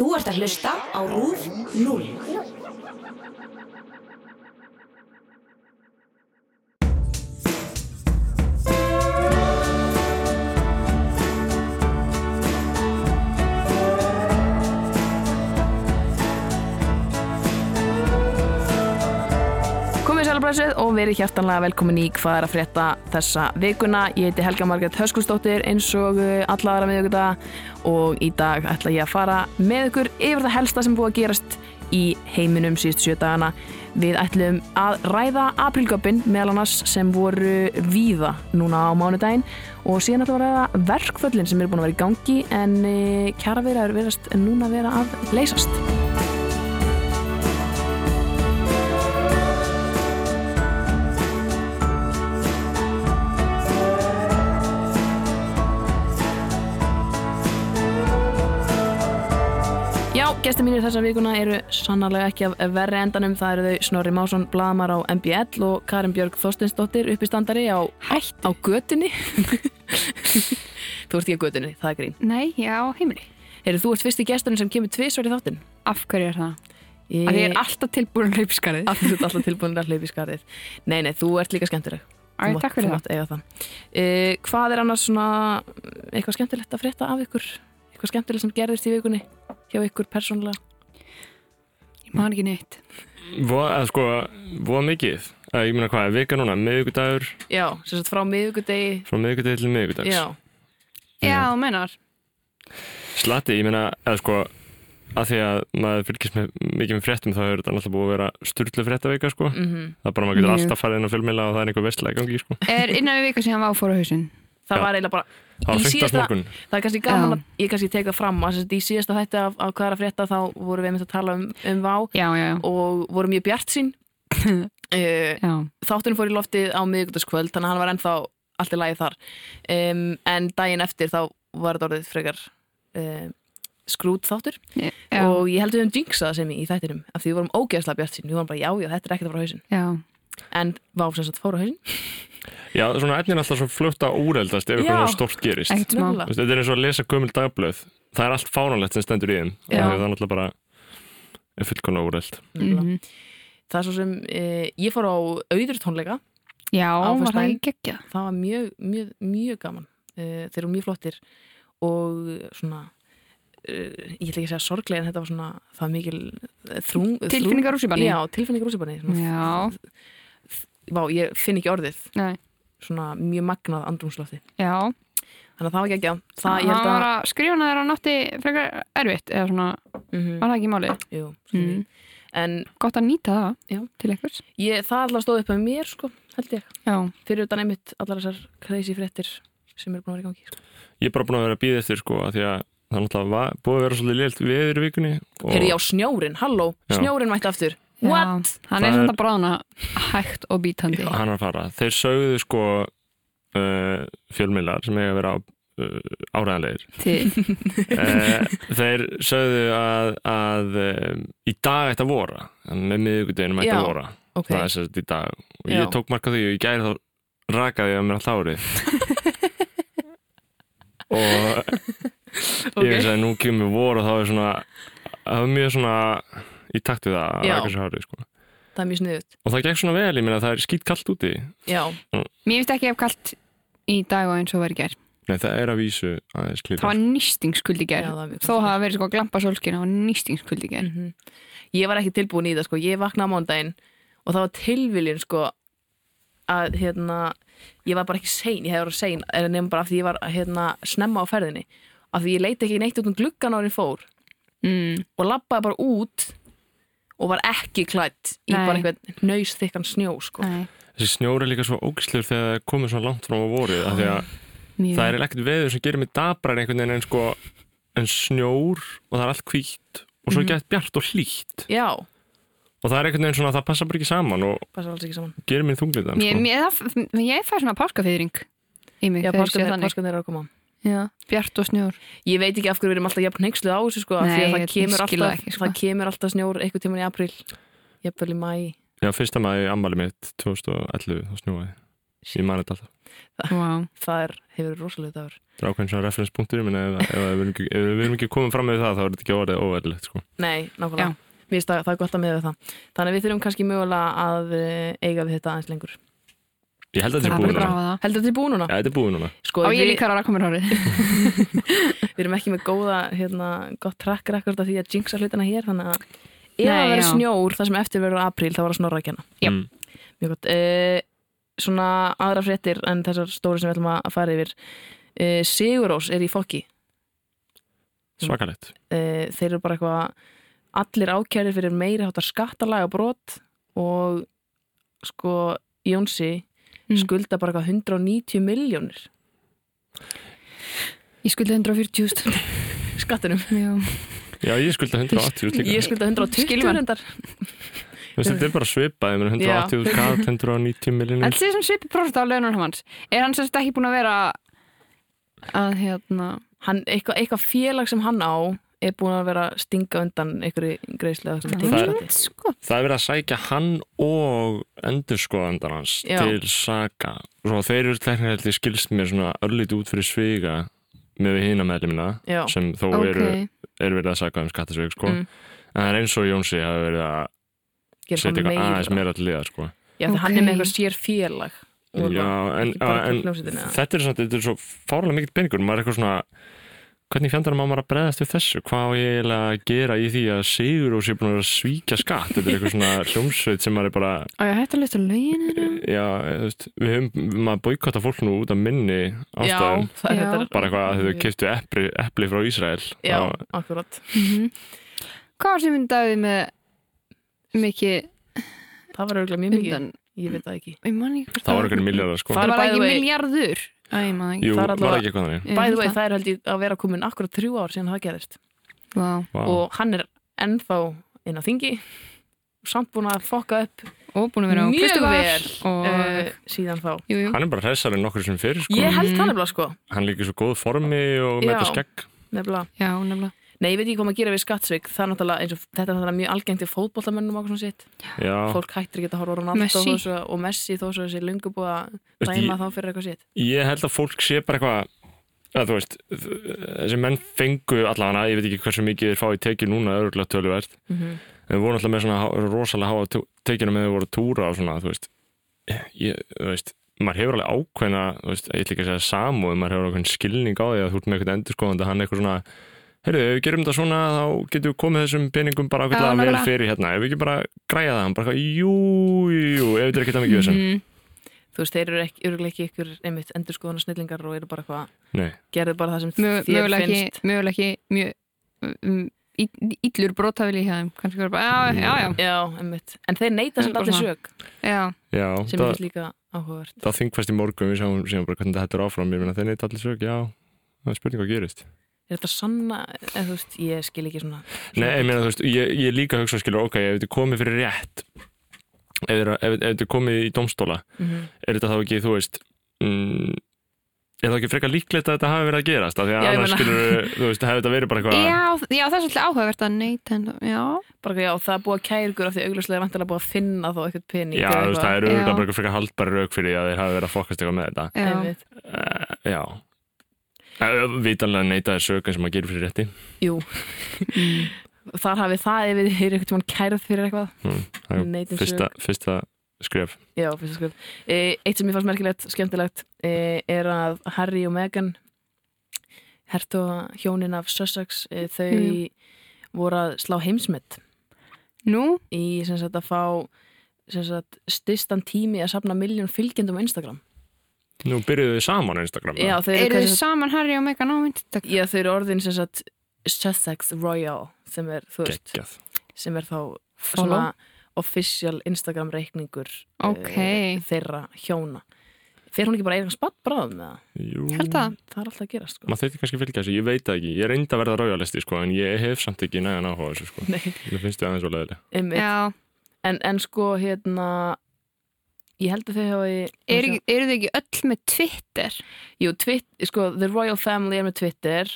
Þú ert að hlusta á RÚF 0. Komið sælabræsið og verið hjartanlega velkomin í hvað er að frétta þessa vikuna. Ég heiti Helga Margrét Höskulsdóttir eins og uh, alla aðra miðuguda og í dag ætla ég að fara með ykkur yfir það helsta sem búið að gerast í heiminum síðustu sjö dagana. Við ætlum að ræða aprilgöppin meðal annars sem voru víða núna á mánudaginn og síðan ætlum við að ræða verkföllin sem eru búin að vera í gangi en uh, kjara vera er verast núna vera að leysast. Já, gestur mínir þessa vikuna eru sannarlega ekki af verri endanum. Það eru þau Snorri Másson, Bladamar á MBL og Karin Björg Þorsteinsdóttir uppistandari á, Hætt. á götunni. þú ert ekki á götunni, það er grín. Nei, já, heimili. Heyrðu, þú ert fyrsti gesturinn sem kemur tvisvar í þáttinn. Af hverju er það? Ég, Að ég er alltaf tilbúin hlaupskarið. alltaf, alltaf tilbúin að hlaupa í skarðið. Nei, nei, þú ert líka skemmtileg. Æ, Þú takk fyrir þú það. það. Uh, hvað er annars svona eitthvað skemmtilegt að frétta af ykkur? Eitthvað skemmtilegt sem gerðist í vikunni hjá ykkur persónulega? Ég man ekki neitt. Voða, eða sko, voða mikið Eða, Ég meina hvað, er vika núna, miðvikudagur Já, sem sagt frá miðvikudegi. frá miðvikudagi til miðvikudags Já, Já, þú menar. Slatti, ég meina, eða sko að því að maður fylgist með, mikið með fréttum þá hefur þetta náttúrulega búið að vera sturlu fréttavika sko. mhm. það er bara maður getur alltaf farið inn á fjölmiðla og það er einhver vestlega í gangi sko. Er innan við vika síðan var fór á hausinn. Það Já. var eiginlega bara það var Í 15. síðasta- morgun það er kannski gaman Já. að ég kannski teka fram að sem sagt, í síðasta þætti af, af hvað að frétta þá vorum við einmitt að tala um, um vá Já, já, já. og vorum mjög bjart sín uh, Já, þátturinn fór í loftið á miðvikudagskvöld þannig að hann var ennþá allt í lagi þar um, en daginn eftir þá var þetta orðið frekar uh, skrút þáttur já, og ég held við um jinxað sem í þættinum af því við vorum ógeðslega bjart sín við vorum bara já, já, þetta er ekkert að fara á hausinn já. en vá sem sagt fór á hausinn já, svona efnin er alltaf svo fljótt að úreldast ef eitthvað stórt gerist. Þetta er eins og að lesa gömul dagblöð. Það er allt fáránlegt sem stendur í þeim. Það er náttúrulega bara er fullkona úreld Nefnilega. Mhm. það er svo sem uh, ég fór á auður tónleika Já, Á var það ekki geggjað? það var mjög, mjög, mjög gaman. Uh, þeir eru mjög flottir og svona uh, ég ætla ekki að segja sorglega en þetta var svona það var mikil eh, þrung, Tilfinningar rússibanni? já, tilfinningar svona, Já, vá, ég finn ekki orðið nei. svona mjög magnað andrumslofti Já, þannig að það var ekki ekki það, ég held var að að skrifa hana þeirra nátti frekar erfitt, eða svona, mm var það ekki málið? jú, mm. Mm. en Gott að nýta það Já. til einhvers. ég, það alltaf stóð upp með mér sko, held ég, Já, fyrir utan einmitt allar þessar crazy fréttir sem eru búin að vera í gangi sko. ég er bara búin að vera að býða eftir sko, að því að það er náttúrulega var- búið að vera svolítið lilt viður í vikunni og Heyrðu, já, snjórin, halló, Já. snjórin mætti aftur Já. what? hann Það er er- svona bráðna hægt og bítandi. hann er að fara þeir sögðu sko uh, fjölmiðlar sem að vera á, uh, áræðanlegir Til, uh, þeir sögðu að, að um, í dag ætti að vora með miðugudeginum ætti Já, að vora ok, það er sérst í dag og Já. ég tók marka því og ég gæri þá rakaði ég að mér allt árið og ok ég veist að nú kemur vor og þá er svona það var mjög svona í takt við það að raka sér hárið sko. það er mjög sniðut og það gekk svona vel, ég meina það er skýt kallt úti já, mér finnst ekki ef kallt í dag og eins og verið ger. Nei, það er að vísu aðeins klíður Það var nýstingskuldi ger. Já, það var mjög Þó hafa verið sko glampa sólskin, það var nýstingskuldi ger. Mhm. Ég var ekki tilbúin í það sko, ég vaknaði á mándaginn og það var tilviljun sko að hérna, ég var bara ekki sein, ég hefði verið sein, eða nefnum bara af því ég var hérna snemma á ferðinni, af því ég leiti ekki neitt út um gluggan árið fór Mm. og labbaði bara út og var ekki klætt í Nei. bara einhvern nöys þykkan snjó sko. Þessi snjór er líka svo ógislur þegar það er komið svo langt fram á vorið af því að mjög. það er ekkert veður sem gerir mig dabrar einhvern veginn en sko en snjór og það er allt hvítt og svo Mhm. er gett bjart og hlýtt Já, og það er einhvern veginn svona að það passa bara ekki saman og ekki saman. gerir mér þunglitan Mér, sko. ég fæ svona páskafeyðring í mig Já, páskan er að koma. Já, bjart og snjór. Ég veit ekki af hverju við erum alltaf jafn neyksluð á þessu sko, af því Nei, að það kemur, alltaf, ekki, sko. það kemur alltaf snjór einhvern tíman í april, jafnvel í mæ. Já, fyrsta í ammali mitt 2011 þá snjóaði ég man þetta alltaf Wow. það er, hefur rosalega dagur það er ákveðin svona referenspunktur ef, ef, ef, við erum ekki- ef við erum ekki komið fram með það þá er þetta ekki orðið óverðilegt sko. Nei, nákvæmlega, Já. mér finnst það, það er gott að miða við það Þannig að við þurfum kannski mögulega að eh, eiga við þetta aðeins lengur ég held að þetta er búið núna að það. Heldur þetta er búið núna? ja, þetta er búið núna Sko, Á ég við, líka að rakka mér hárið. við erum ekki með góða, hérna, gott track record af því að jinxa hlutina hér Þannig að ef það verður já. snjór, það sem eftir verður apríl, þá var það snorra að kenna Já. mm. Mjög gott uh, Svona aðra fréttir en þessar stóri sem við ætlum að fara yfir uh, Sigurós er í fokki svakalegt uh, Þeir eru bara eitthvað allir ákæri fyrir meiri hátar skattalaga brot og sko Jónsi Mm. skulda bara eitthvað 190 miljónir Ég skuldi 140.000. skattinum. Já. já ég skulda 180 líka Ég skulda 120 Skilur man. reyndar. Þetta er bara svipað ég meina 180 skall 190 miljonir Þetta er sem svipi prófist á launum hans. Er hann sérst ekki búin að vera að hérna... Hann, eitthvað, eitthvað félag sem hann á er búin að vera að stinga undan einhverju greiðslega Það-. Sko. það er verið að sækja hann og endurskoðandar hans Já. til saka Svo þeir eru teknilega skilst mér svona örlítið út fyrir sviga með við hina meðlumina Já. sem þó Ok. eru, eru verið að saka um skattasvig sko. Mm. en það er eins og Jónsi hafi verið að setja eitthvað aðeins meira. til liða sko. Já, því hann er með eitthvað sér félag. Og Já, en, bara en þetta er, svona, þetta er svo fárlega mikill peningur maður er eitthvað svona hvernig fjandar maður að bregðast við þessu hvað á ég eiginlega að gera í því að Sigur og sé búin að svíkja skatt þetta er eitthvað svona hljómsveit sem maður er bara Á ég hætti að lista lögin hérna? já, þú veist, við höfum maður boykotta fólk nú út af minni Já, ástæðum það er Já. þetta. bara eitthvað að þau keftu epli, epli frá Ísrael Já, þá, akkurat. Mhm. Hvað var sem myndaði með mikið Það var auðvitað mjög mikið. Ég veit það ekki. Það var einhverju miljardar sko. Það Það er var ekki miljardur. Það er held vei, það. það er held ég að vera komin akkurat þrjú ár síðan það gerðist. Vá. Vá. Og hann er ennþá inn á þingi samt búin að fokka upp Og búin að vera á vel. Og, uh, síðan þá. jú, jú. hann er bara hressar en nokkur sem fyrir sko. Ég held Mhm. það nefnilega sko. hann líka í svo góð formi og með þetta skegg Nefnilega. Já, nefnilega. Nei, ég veit ekki hvað maður gerir við skattsvik. Það er náttúrulega eins og þetta er náttúrulega mjög algengt í fótboltamönnum og svona sitt. já, Fólk hættir ekki að horfa á Ronaldo Messi. og Messi þó svo þessi lungu búið að Veist, dæma þá fyrir eitthvað sitt. ég held að fólk sé bara eitthvað að þú veist, þessi menn fengu allavega, ég veit ekki hversu mikið þeir fá í tekið núna örgulega töluvert Mm -hmm. en við vorum alltaf með svona rosalega háa tekinu með þau voru að túra og svona, þú veist ég, þú veist, maður hefur alveg ákveðna þú veist, ég ætla ekki að segja samúð maður hefur ákveðin skilning á því að þú ert með eitthvað endurskoðandi hann er eitthvað svona, heyrðu, ef við gerum þetta svona þá getum við komið þessum peningum bara ákveðlega vel nákvæmlega. fyrir hérna, ef við ekki bara græja það, hann bara eitthvað, jú, jú, ef þetta er ekki það mikið þessum, Mhm. Þú veist, þeir eru ekki, örugglega ekki ykkur einmitt endurskoðuna snillingar og eru bara eitthvað nei, gerðu bara það sem Mö- þér Mögulega ekki, finnst. mögulega ekki mjög um, ill- illur brotafili hjá þeim. Kannski verður bara, já, já, já. Já, einmitt. En þeir neita sem allir sög Já, já, sem það, er líka áhugavert. það þingfæst í morgun við sjáum, sjáum bara hvernig þetta er áfram, ég meina þeir neitt allir sög, já það er spurning hvað gerist Er þetta sanna, eða þú veist, ég skil ekki svona, Nei, ég meina, þú veist, ég, ég líka hugsa skilur, ok, ef þetta er komið fyrir rétt ef, þeir- ef, ef þetta er komið í domstóla mm er þetta þá ekki, þú veist mm, er það ekki frekar líklegt að þetta hafi verið að gerast? Af því að Já, annars skilur, þú veist, hefur þetta verið bara eitthvað já, já, það er svolítið áhugavert að neyta en, já, bara já, það er búið að kæra ykkur af því augljóslega er vantilega búið að finna þá eitthvað pening Já, þú veist, það eru auðvitað bara eitthvað frekar haldbæri rauk fyrir að þeir hafi verið að fokast eitthvað með þetta. Já. Uh, Já Vitanlega neita þér sög eins og maður gerir fyrir rétti. Jú, þar hafið það ef þið er eitthvað tímann kærað fyrir eitthvað. Mm, er Neitum fyrsta, fyrsta skref. Já, fyrsta skrif. E, eitt sem ég fannst merkilegt, skemmtilegt, e, er að Harry og Meghan, hertu hjónin af Sussex, e, þau Jú. voru að slá heimsmynd Nú, í sem sagt, að fá sem sagt, stistan tími að safna miljón fylgjendum á Instagram. Nú byrjuðu þið saman á Instagram Já, þau eru, þið kannski- saman Harry og Meghan á myndstak? já, þau eru orðin sem sagt, Sussex Royal sem er, þú veist, sem er þá svona official Instagram reikningur Ok. þeirra hjóna. Fer hún ekki bara eitthvað spatt bráðum með það? Jú, Held það? Það er alltaf að gerast, sko. maður þurfti kannski að fylgja þessu, ég veit það ekki ég reyndi að verða rájalisti sko, en ég hef samt ekki nægan áhuga þessu sko. Nei, ég finnst þið aðeins svo leðileg einmitt. Já, En, en sko, hérna, ég held að þau hafi... eru, ekki- eru þið ekki öll með Twitter? Jú, twit, sko, The Royal Family er með Twitter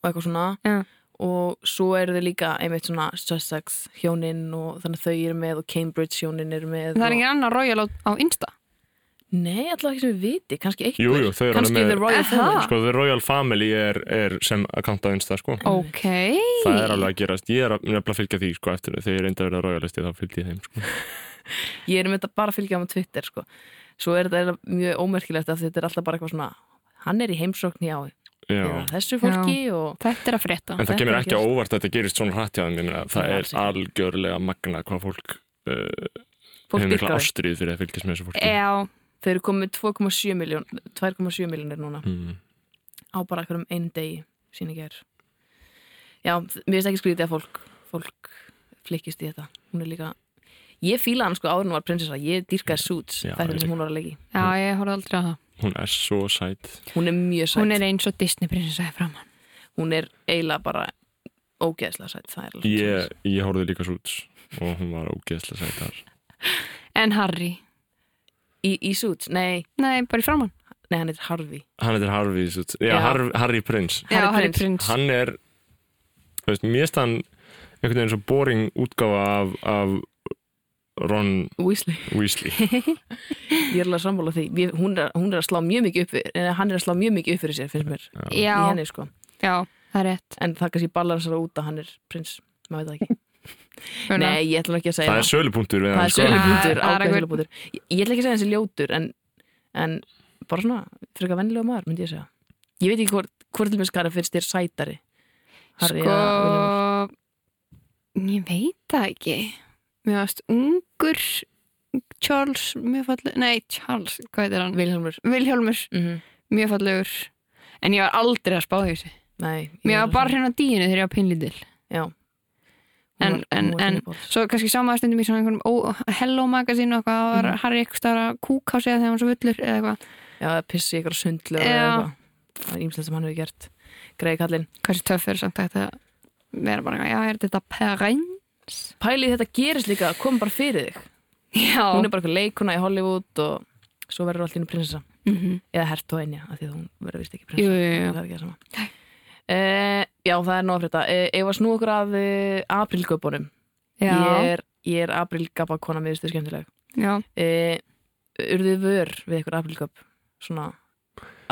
og eitthvað svona. Já. Og svo eru þau líka einmitt svona Sussex hjónin og þannig að þau eru með og Cambridge hjónin eru með. Það er ekki annar Royal á, á Insta? Nei, allavega ekki sem við viti, kannski einhver Jú, jú, þau eru alveg The með Royal Aha. Family Sko, The Royal Family er, er sem account á Insta, sko Ok. Það er alveg að gerast, ég er að, nefnilega að fylgja því, sko, eftir þegar ég reyndi að vera royalisti, þá fylgdi ég þeim, sko Ég er um þetta bara að fylgja hann á Twitter sko. Svo er þetta mjög ómerkilegt að þetta er alltaf bara eitthvað svona Hann er í heimsókn hjá Já, eða þessu fólki og Þetta er að frétta. en það kemur ekki á óvart að þetta gerist svona hrætt það Nei, er algjörlega magna hvað fólk uh, fólk hefur mikla ástrið fyrir að fylgjast með þessu fólki. Já, Þau eru komið 2,7 miljón 2,7 miljónir núna. Mm. á bara einhverjum einn degi sín ekki er Já, mér finnst ekki skrítið að fólk fólk flikkist í þetta. Hún er líka Ég fíla hann sko hún var prinsessa Ég dýrkaði Suits, Já, þetta ég sem hún var að leiki já, ég horfði aldrei á það. Hún er svo sæt Hún er mjög sætt Hún er eins og Disney prinsessa framan. Hún er eiginlega bara ógeðslega sætt Það er alveg Ég, ég horfði líka Suits og hún var ógeðslega sæt þar En Harry. Í, í Suits? Nei, Nei, bara í framann. nei, hann heitir Harvey Hann heitir Harvey Suits, já, Já. Harvey, Harry Prince Já, Harry prins. Hann er, þú veist, mér finnst hann einhvern veginn svo boring útgáfa af, af Ron Weasley. Weasley. Ég er alveg að sammála því. Ég- hún er, hún er að slá mjög mikið upp fyrir, en hann er að slá mjög mikið upp fyrir sér finnst mér. Í Já, henni sko. Já, það er rétt. en það kannski balansar út að hann er prins maður veit það ekki. Nei, ég ætla ekki að segja Það er sölupunktur við það er sko. sölupunktur, Það er ákveð einhver- sölupunktur. Ég, ég ætla ekki að segja hans er ljótur en, en bara svona frekar vennilega maður myndi ég segja. Ég veit ekki hvort, hvort til mér skara finnst þér sætari. Harry Sko, ég veit það ekki. Mér varst ungur Charles, mjög fallegur, nei, Charles, hvað heitir hann? Vilhelmur Vilhjálmur, mm mjög fallegur. En ég var aldrei að spá því þessu. Nei, Mér er var bara hérna díinu þegar ég var pinlítil. Já En- en- en-. Svo kannski samaði stundum í svona einhverjum Hello magazine og eitthvað, var Mhm. Harry eitthvað stara kúk á sig þegar hann svo fullur eða eitthvað. Já, eða pissi ykkur sundlu eða eitthvað Það er ímslega sem hann hefur gert Greið kallinn Hversu töff er samt að vera bara, já, er þetta prins? Pælið þetta gerist líka, kom bara fyrir þig. Já. Hún er bara eitthvað leikuna í Hollywood og svo verður í hennu prinsessa. Mhm. eða hert og einja, af því að hún verður vist ekki prinsessa. Jú, jú. það er ekki það sama. Uh, Já, það er nóg fyrir þetta uh, Ég var snú okkur að uh, aprilgöpunum Já. Ég er, ég er aprilgapa kona með stu skemmtileg. Já. Urðið vör við ykkur aprilgöp svona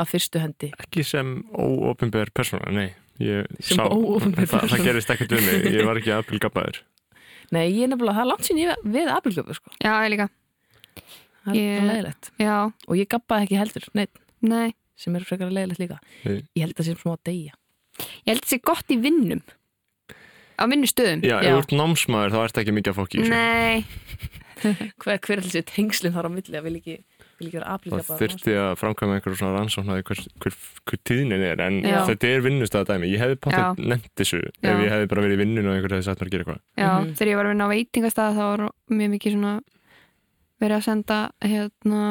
að fyrstu hendi? Ekki sem óopinber persóna, nei. Ég Sem sá, það, það gerist ekkert við mig, ég var ekki aprilgabbaður Nei, ég er nefnilega, það er langt sín ég við aprilgöpu sko. Já, ég líka. Það er Ég- yeah. leiðilegt Já. Og ég gappaði ekki heldur, neitt Nei. sem er frekar leiðilegt líka Nei. Ég held að það sé smá að deyja Ég held að það sé gott í vinnum. Á vinnustöðum. Já, ef Já. þú ert námsmaður þá ert ekki mikið að fokki í þessu. Nei. Hver, hver er þessi tengslinn þar á milli að vil ekki, ekki vera Það þyrfti að framkvæma einhverjum svona rannsóknaði hver, hver, hver tíðnin er en Já. þetta er vinnustæða dæmi ég hefði pátt nefnt þessu Já. ef ég hefði bara verið í vinnun og einhver hefði sagt mér að gera eitthvað Já, Mhm. þegar ég var að vinna á veitingastað þá var mjög mikið svona verið að senda hérna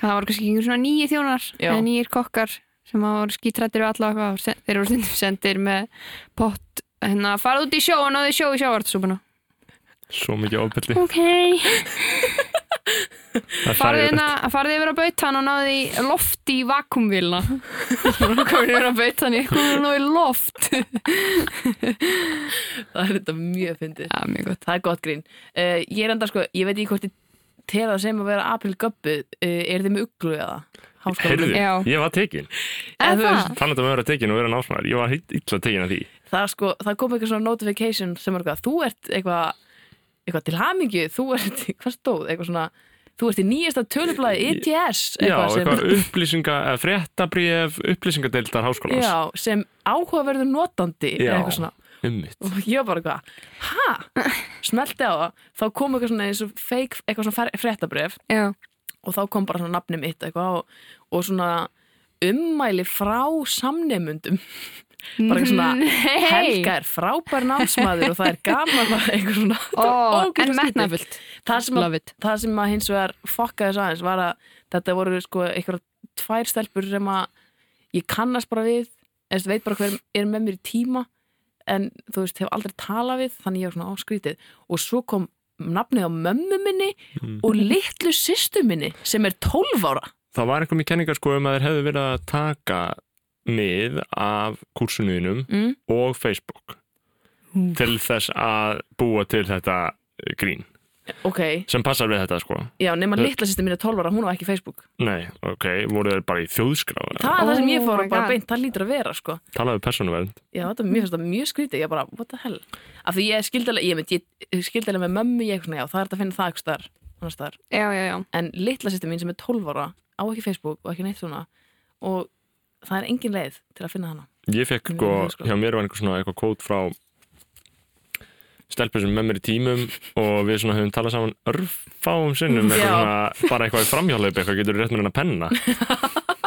það var kannski einhver svona nýji þjónar Já. eða nýjir kokkar sem að voru skítrættir við alla þeir eru stundum sendir með pott hérna farað út í sjó og náðu sjó í sjávartasúpuna svo mikið ofbeldi ok, Það hræðilegt. hérna yfir að bautan og náðu í loft í vakumvílna komið yfir að bautan í komið náðu í loft. Það er þetta mjög fyndið. Já, mjög gott. Það er gott grín. Uh, Ég er enda sko, ég veit ekki hvort ég tel það sem að vera aprilgöppu uh, Er þið með uglu eða? Heyrðu, Já. ég var tekin það? Þannig að vera tekin og vera námsmaður Ég var hitt illa tekin af því. Það, sko, það kom eitthvað svona notification sem er eitthvað Þú ert eitthvað eitthvað til hamingju, þú ert, hvað stóð? Eitthvað svona, þú ert í nýjasta tölublaði ETS Já, sem, eitthvað upplýsinga eða fréttabríf upplýsingadeildar háskóla já, sem áhugaverður notandi Já. eða eitthvað svona Ummitt og ég var bara eitthvað, ha? Smelti á það, þá kom eitthvað svona eins og fake, eitthvað svona fréttabref Já, og þá kom bara svona nafni mitt eitthvað og, og svona ummæli frá samnemundum bara eitthvað svona Nei. Helga er frábær námsmaður og það er gaman að eitthvað svona. Ógeðslega en metnafullt það sem, að, Love it. það sem að hins vegar fokkaði þess aðeins var að þetta voru sko eitthvað tvær stelpur sem að ég kannast bara við eða veit bara hver er með mér í tíma en þú veist, hef aldrei talað við þannig ég var svona áskrítið og svo kom nafnið á mömmu minni og litlu systur minni sem er 12 ára. Það var einhver með kenningar sko um að þeir hefðu verið að taka mið af kursunuðinum mm. og Facebook. Til þess að búa til þetta grín. Ok, sem passar við þetta sko. Já, nema Þau- litla sýstir mín er 12 ára, hún á ekki Facebook. Nei, ok, voru þeir bara í þjóðskrá það er það sem ég Oh fór og bara God. beint, það lítur að vera sko. Talaðu persónuvernd. Já, þetta, mér finnst það mjög skrítið, ég bara, what the hell? Af því ég skildilega, ég mynd, ég skildilega með mömmu, ég svona, já, það er þetta að finna það ekki starf, annars starf, já, já, já. En litla sýstir mín sem er 12 ára á ekki Facebook og ekki neitt svona og það er engin leið til að finna hana. Ég fekk Mjög sko, sko. hjá mér var einhver svona eitthvað kót frá stelpur sem með mér í tímum og við svona höfum talað saman örfáum sinnum eitthvað svona, bara eitthvað í framhjálaup eitthvað getur rétt með hennar penna?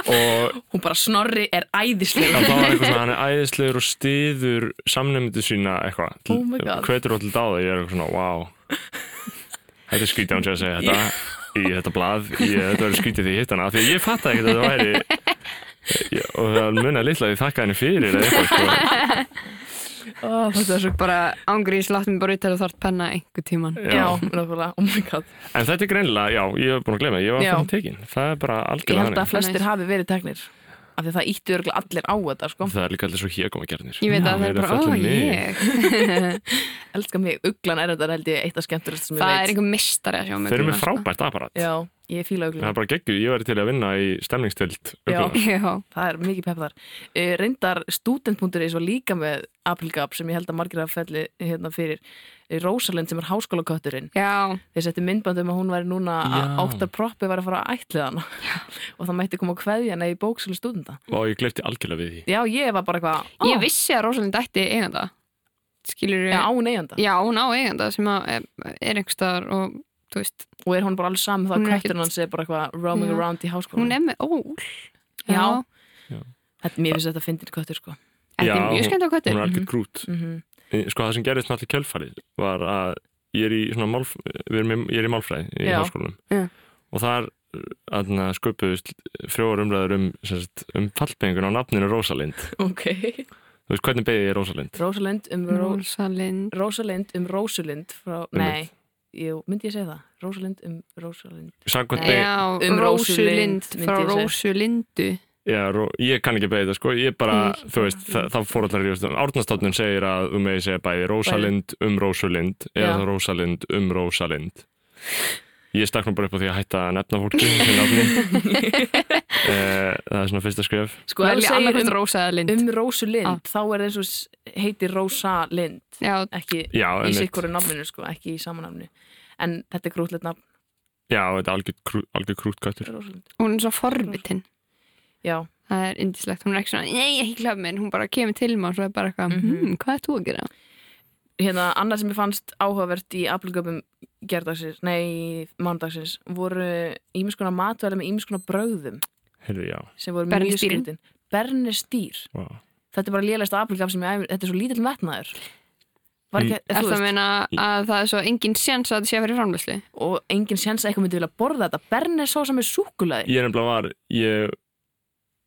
Og hún bara, Snorri er æðislega Já, það var eitthvað svona, hann er æðislegur og stiður samnefndu sína eitthvað. Oh hvetur og til dáða, ég er eitthvað svona, wow þetta er skrítið án sér að segja þetta í þetta blað, ég, þetta verður skrítið því ég hitt hana, af því ég fatt ekki að þetta væri ég, og það munið litla að ég þakka henni fyrir eitthvað sko. oh, þetta er svo bara ángrís, látt mér bara út til að þart penna einhver tíman Já, nákvæmlega, oh my god. En þetta er greinilega, já, ég hef búin að glemja ég var Já. fann tekin, það er bara Ég algjörlega held að flestir hafi verið teknir af því að það íttu örgulega allir á þetta sko. það er líka allir svo hégóma gerðnir ég veit að það er bara, ó, ég. Elskar mig, uglan er þetta held ég eitt af skemmturist sem ég það veit. er einhver mistari að sjá mig þeir eru með sko. frábært aparat Já, ég fíla það uglan er bara geggju, ég væri til að vinna í stemningstild Já. já, Það er mikið pepp þar. Uh, Reyndar student.is var líka með Aprilgap sem ég held að margir að felli hérna fyrir Rósalind sem er háskólakötturinn. Já, þeir setti myndband um að hún væri núna að áttar proppi var að fara að ætlið hana. Og það mætti koma að kveðja hana í bóksölu stúdenda og ég gleypti algjörlega við því. Já, ég var bara eitthvað ég ó, vissi að Rósalind ætti eiganda. Skilur Já, án eiganda. Já, hún á eiganda sem að er, er einhverstaðar og þú veist, og er hún bara alveg saman Hún að kötturinn hans er bara eitthvað roaming Já. around í háskólan hún er með ól. Já. já, Þetta, mér finnst þetta fyndin köttur sko. Þetta Já, er mjög skemmt á hún köttur. er algjör grút. Mm sko það sem gerist náttúrulega kjölfarið var að ég er í svona málf, við erum í, ég er í málfræði í Já. háskólanum. Já. og þar aðna, sköpuðust frjóar umræður um, um fallbengun á nafninu Rósalind. Ok. Þú veist hvernig beðið ég Rósalind? Rósalind um, Ró, Rósalind. Rósalind um Rósulind frá, Nei, jú, myndi ég segja það. Rósalind um Rósalind. Samkvæmt beðið, já, Um Rósulind frá. Rósulindu já, ég kann ekki beðið það sko, ég bara, Mm. þú veist það, það fór allar ríðast, Árnastóttnin segir að þú megi segja bæði Rósalind um Rósulind eða Já. Rósalind um Rósalind. Ég stakk nú bara upp á því að hætta að nefna fólki til nafni. Eh, það er svona fyrsta skref. Sko, ef þú segir um, Rósa eða Lind um Rósulind Ah. þá er það eins og heitir Rósalind. Já, ekki já, í sikkuru nafninu sko, ekki í samanafnu en þetta er grútlegt nafn. Já, þetta er algjör, algjör. Rósalind hún er svo forvitin Já, það er indislegt, hún er ekki svona nei, ekki glöf minn, hún bara kemur til maður og svo er bara eitthvað, Mhm. hm, hvað er þú að gera? hérna, annað sem ég fannst áhugavert í Aprilgöpum gerdagsins, nei, mándagsins voru ímiskona matvæli með ímiskona brögðum Heyrðu, já. sem voru mjög Bernistýrin. skrítin Bernistýr, Wow. þetta er bara lélegast Aprilgöp sem ég æfir, þetta er svo lítill metnaður Var ekki, Mm. mm. Er þú það að meina að það er svo engin séns að það sé að fyrir framlöslu? og enginn séns að eitthvað myndi vilja borða þetta Bernisósa með súkulaði Ég er nefnilega var, ég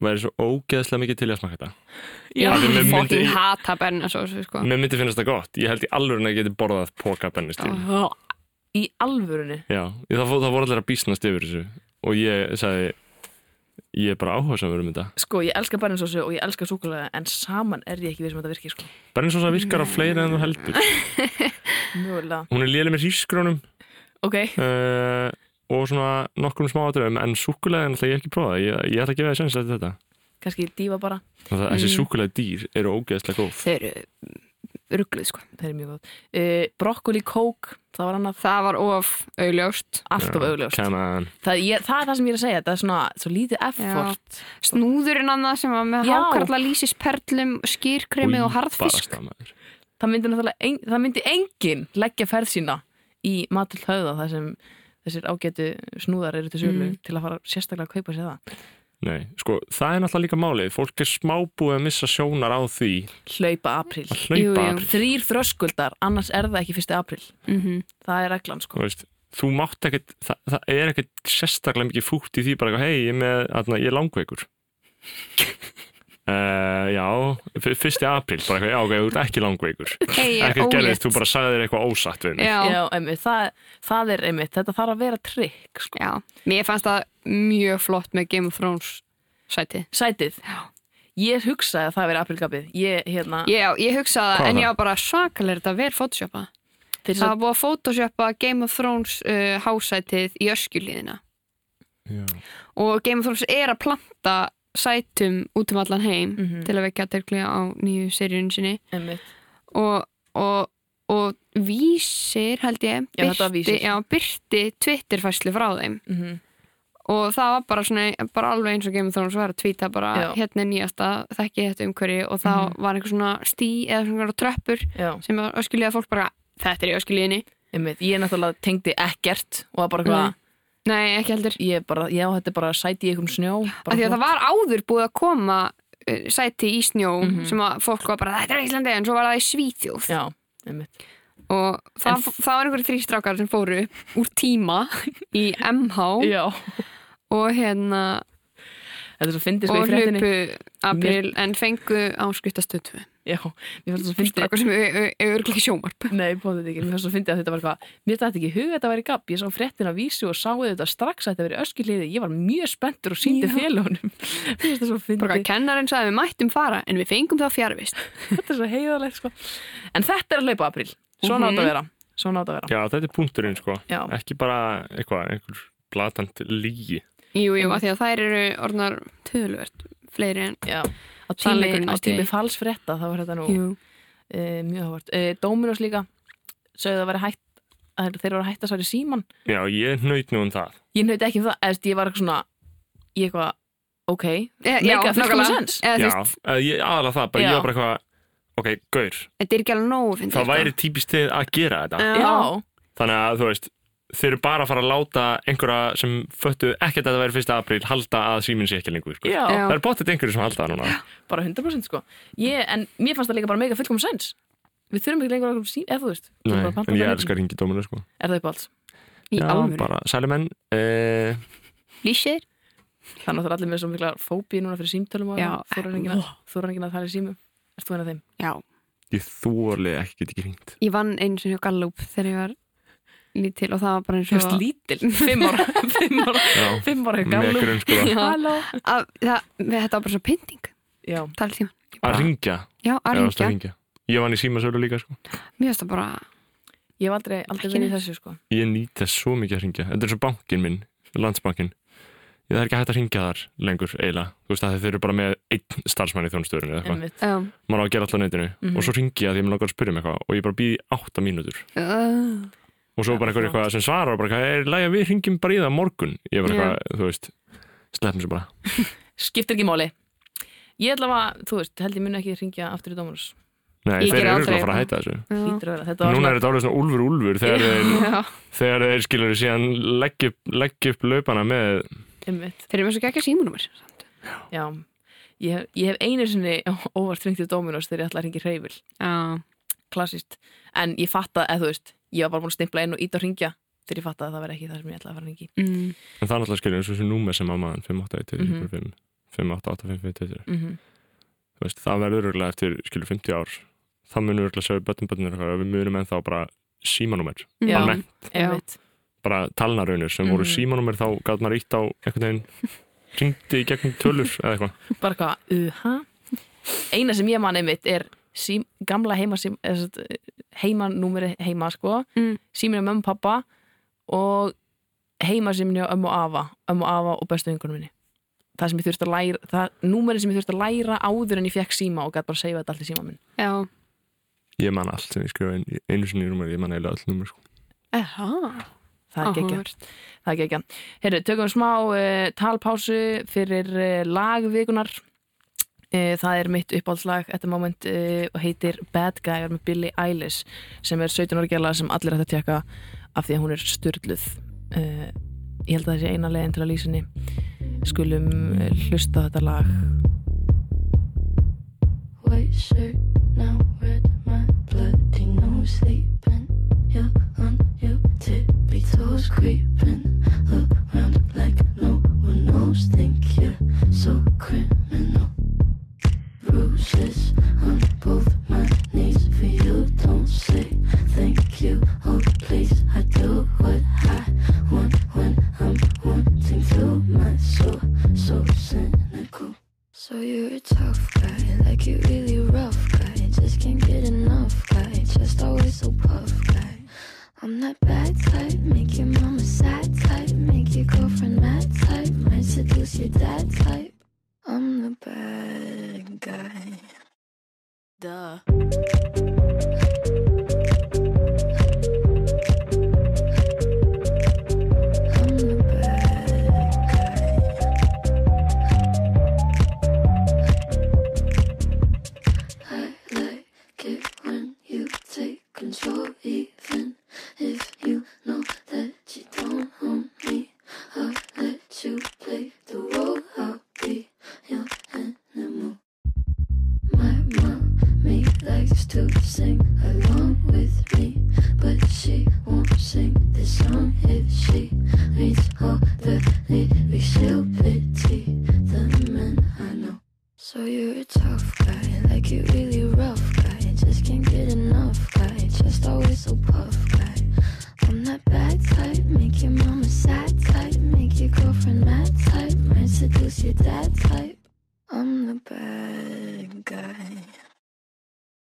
væri svo ógeðslega mikið til að smaka þetta. Já, myndi- fokkin hata bernasósu, sko. Mér myndi finnast það gott. Ég held í alveg að ég geti borðað póka bennistýr. í alvörunni Já, ég, það, það voru allir að bísnast yfir þessu og ég sagði, ég er bara áhugasamur um þetta. Sko, ég elska berninsósu og ég elska súkulaði en saman er ég ekki við sem þetta virkir sko. Bernissósa virkar á fleiri en þú heldur. Mjögulega Hún er léleg með hrísgrónum Ok, uh, og svona nokkrum smá aðröðum en súkulega en það ég ekki prófað. Ég, ég ætla að gefa það sens eftir þetta. kannski dífa bara Það, þessi Mm. súkulega dýr eru ógeðslega góð. Þeir eru ruggluð, sko. Það er mjög góð uh, Brokkoli kók, það var annað Það var of augljóst. allt of augljóst það, ég, það er það sem ég er að segja, það er svona svo lítið effort Snúðurinn annað sem var með Já. hákarla lýsisperlum, skýrkremi og harðfisk. Það myndi, náttúrulega en, það myndi enginn leggja ferð sína í matul höfða þar sem þessir ágætu snúðar eru til sölu Mm. til að fara sérstaklega að kaupa sér það Nei, sko, það er náttúrulega líka málið. Fólk er smábúið að missa sjónar á því hlaupa april að hlaupa Jú, jú. apríl. þrýr þröskuldar, annars er það ekki fyrsti april Mm það er reglan sko Þú veist, þú mátt ekkert, það, það er ekkert sérstaklega mikið fútt í því bara, hei, ég er með, atna, ég er langveikur. Uh, já, fyrsti apríl, bara eitthvað, já, ok, þú ert ekki langveikur. Hey, er Ekkert gerðist, þú bara sagði þér eitthvað ósatt við mig. Já, Já, einmitt, það, það er einmitt, þetta þarf að vera trikk sko. já. Mér fannst það mjög flott með Game of Thrones sæti. sætið ég hugsaði að það veri aprilgapið ég, hérna, Já, ég hugsaði Hvað en ég var bara svakalega þetta photoshopa. Þeir það var búið að photoshoppa Game of Thrones uh, hásætið í öskjulíðina Já. og Game of Thrones er að planta sætum út um allan heim Mhm. til að vekja aðtekli á nýju seríun sinni. Og, og, og vísir held ég Já, var Vísir. já, byrti Twitter-fæslu frá þeim. Mhm, og það var bara svona bara alveg eins og Game of Thrones var að tvíta bara Já. hérna er nýjasta, þekki þetta umhverju og þá Mhm. var einhver svona stí eða svona tröppur já, sem öskilíða fólk bara þetta er í öskilíðinni einmitt. Ég náttúrulega tengdi ekkert og var bara eitthvað nei, ekki heldur. Ég bara, já, þetta er bara sæti í einhverjum snjó bara því að það var áður búið að koma uh, sæti í snjó Mhm. sem að fólk var bara þetta er Íslandi en svo var það í Svíþjóð. Já, einmitt. Og það, það var einhverjum þrýstrákar sem fóru úr tíma í MH já, og hérna þetta er svo fyndið sko og í fréttinni. hlupu april en fengu áskriftastötu já, mér fannst það svo fyndið. Strákar sem eru ekki sjómarp Nei, bóðið ekki, mér fannst svo fyndið að þetta var eitthvað Mér dætti ekki í hug að þetta væri gabb Ég sá fréttin að vísu og sáu þetta strax að þetta veri öskilíði Ég var mjög spenntur og síndi félagunum Mér finnst það svo bara fyndið kennarinn sagði við mættum fara en við fengum það fjarvist. Þetta er svo heiðalegt sko. En þetta er að hlaupa april Svona átt að vera. Svona átt að vera. Já, þetta er punkturinn sko. Ekki bara eitthvað, einhver blatant lígi jú, jú, af því að þær eru orðnar töðluvert fleiri en Á tími, tími því. falsfrétta þá var þetta nú e, mjög hávart e, Dóminos líka sögðu að vera hætt að þeir voru að hætta svar í síman Já, ég hnaut nú um það Ég nöyti ekki um það, eða ég var eitthvað svona ég eitthvað, ok e, Make a fullkomið sens. Já, eh, aðalega það, bara Já. ég var bara eitthvað ok, gaur, þetta er ekki alveg nógu fyndið, það sko. væri típist til að gera þetta Já. Já, þannig að þú veist, þeir eru bara að fara að láta einhverja sem föttu ekkert að það væri fyrsta apríl halda að síminn sé ekki lengur sko. já, Já. það er bóttið einhverju sem halda það núna bara 100% sko ég, En mér fannst það líka bara mega fullkomum sens Við þurfum ekki lengur okkur síma, eða þú veist Nei, en ég það elskar ringi dóminu sko. Er það upp alls? í Já, alvöru, bara sælumenn eh, lýsir Það er allir með svo mikla fóbi núna fyrir símtölum og Já. þú er enginn að, þú er enginn að tala í símu Ert þú einn af þeim? já, ég þúarlega ekki get ekki ringt ég vann einu sinni á Gallup þegar ég var lítil og það var bara eins og lítil, fimm ára Fimm ára, fimm ára með grunnskóla. Það, þetta var bara svo pynting. Já, taltíma að ringja, já, að ringja, að ringja ég vann í símasölu líka sko. mér finnst það bara ég hef aldrei, aldrei neitt. þessu sko. Ég nýt þess svo mikið að ringja þetta er svo bankin minn, landsbankin ég það er ekki hægt að ringja þar lengur eiginlega, þú veist að þeir eru bara með einn starfsmann í þjónustöðurinn eða eitthvað, maður á að gera alltaf netinu. Mhm. og svo ringi ég að að mér langar að spyrja um eitthvað og ég bara býði átta mínútur. Uh, og svo bara einhver eitthvað sem svarar og bara eitthvað, er læg að við ringjum bara í það morgun. Ég Já. eitthvað, þú veist sleppum sér bara. Skiptir ekki máli. Ég ætla að, þú veist, held ég muni ekki ringja aftur í Dómarus Nei, Ég þeir eru aldrei örugglega að fara að hætta þessu. Að var Núna er þetta alveg svona úlfur úlfur þegar þeir, já, þegar þeir skilur síðan leggja upp, leggja upp laupana með Einmitt. þeir eru með svo ekki símunumir Já, ég hef, ég hef einu sinni óvart ringt í Dóminus þegar ég ætla að ringi hreyfil. Já, klassist, en ég fatta eða þú veist, ég var bara búin að stimpla inn og ít að ringja þegar ég fatta að það verði ekki það sem ég ætla að fara að ringi mm, en það er alltaf skilur eins og þessu númer sem mammaðan 581 Mhm. 588 mm -hmm. það verður örgulega eftir skilur 50 ár það munur örgulega segja bötnum eitthvað við munum ennþá bara símanúmer Já. almennt, Einmitt. bara talnarunir sem voru Mhm. símanúmer þá gátt maður ítt á einhvern veginn ringdi í gegnum tölur eða eitthvað bara hvað, uh, eina sem ég man einmitt er sím, gamla heima sím, heimanúmeri heima sko Mm. síminu mömmu og pappa og heimasíminu á ömmu og afa ömmu og afa og bestu vingunum minni það sem ég þurfti að læra það, númeri sem ég þurfti að læra áður en ég fekk síma og gæti bara að segja þetta allt í síma minn já, ég man allt sem ég skrifa í- einu sinni í númer ég man eiginlega öll númer sko. það er gekkja Það er ekki. Herru, tökum smá uh, talpásu fyrir uh, lagvikunar. Uh, það er mitt uppáhaldslag þetta moment uh, og heitir Bad Guy með Billie Eilish sem er 17 ára gæla sem allir ætti að tjekka af því að hún er styrluð. Uh, ég held að það sé eina leiðin til að lýsa henni. Skulum hlusta þetta lag. White shirt, now red, my bloody nose sleeping. You're on your tippy toes, creeping around like no one knows. Think you're so criminal. speechless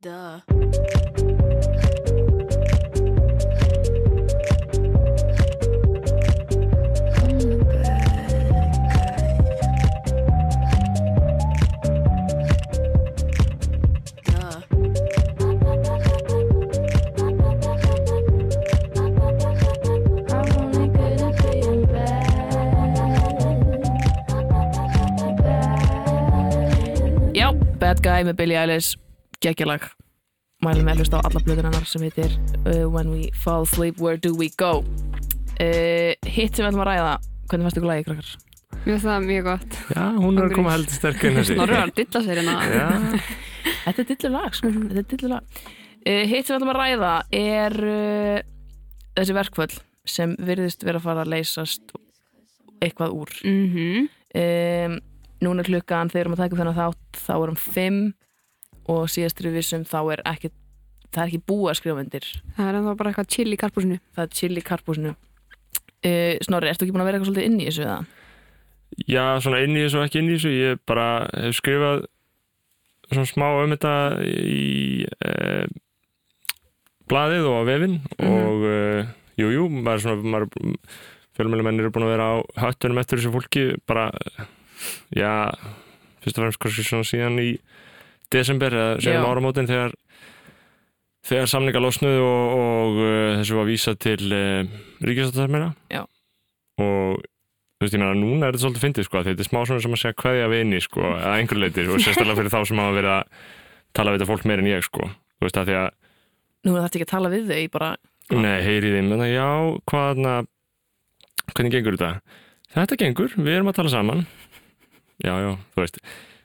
Já, Bad Guy með Billie Eilish geggjalag. Mælum með að hlusta á alla blöður hennar sem heitir uh, When We Fall Asleep, Where Do We Go? Uh, Hitt sem við ætlum að ræða hvernig fannst ykkur lagi, krakkar? Mér finnst það mjög gott. Já, hún er að koma heldur sterk Snorri var að dilla sér hérna. Já, Þetta er dillu lag, sko. Þetta er dillu lag uh, Hitt sem við ætlum að ræða er uh, þessi verkföll sem virðist vera að fara að leysast eitthvað úr. Mhm. um, Núna er klukkan þegar við erum að taka upp þennan þátt þá erum fimm og síðastur við vissum þá er ekki það er ekki búið að skrifa undir. Það er ennþá bara eitthvað chill í karpúsinu. Það er chill í karpúsinu. Uh, Snorri, ertu ekki búin að vera eitthvað svolítið inn í þessu eða? já, svona inn í þessu og ekki inn í þessu. Ég bara hef skrifað svona smá um þetta í eh, blaðið og á vefinn og eh, jú, jú, maður svona maður, fjölmjölumenn eru búin að vera á höttunum eftir þessu fólki bara, já fyrst og fremst kannski svona síðan í desember um áramótin þegar þegar samninga losnuðu og, og uh, þessu var vísað til uh, ríkistáttaðarmeira Já. og þú veist ég meina núna er þetta svolítið fyndið sko þetta er smá svona sem að segja kveðja vini sko að einhver leiti og sérstaklega fyrir þá sem hafa verið að tala við þetta fólk meir en ég sko. Þú veist að því að Nú er þetta ekki að tala við þau bara, Nei, heyri þeim, þannig að já, hvað na, hvernig gengur þetta? Þetta gengur, við erum að tala saman. Já, já, þú veist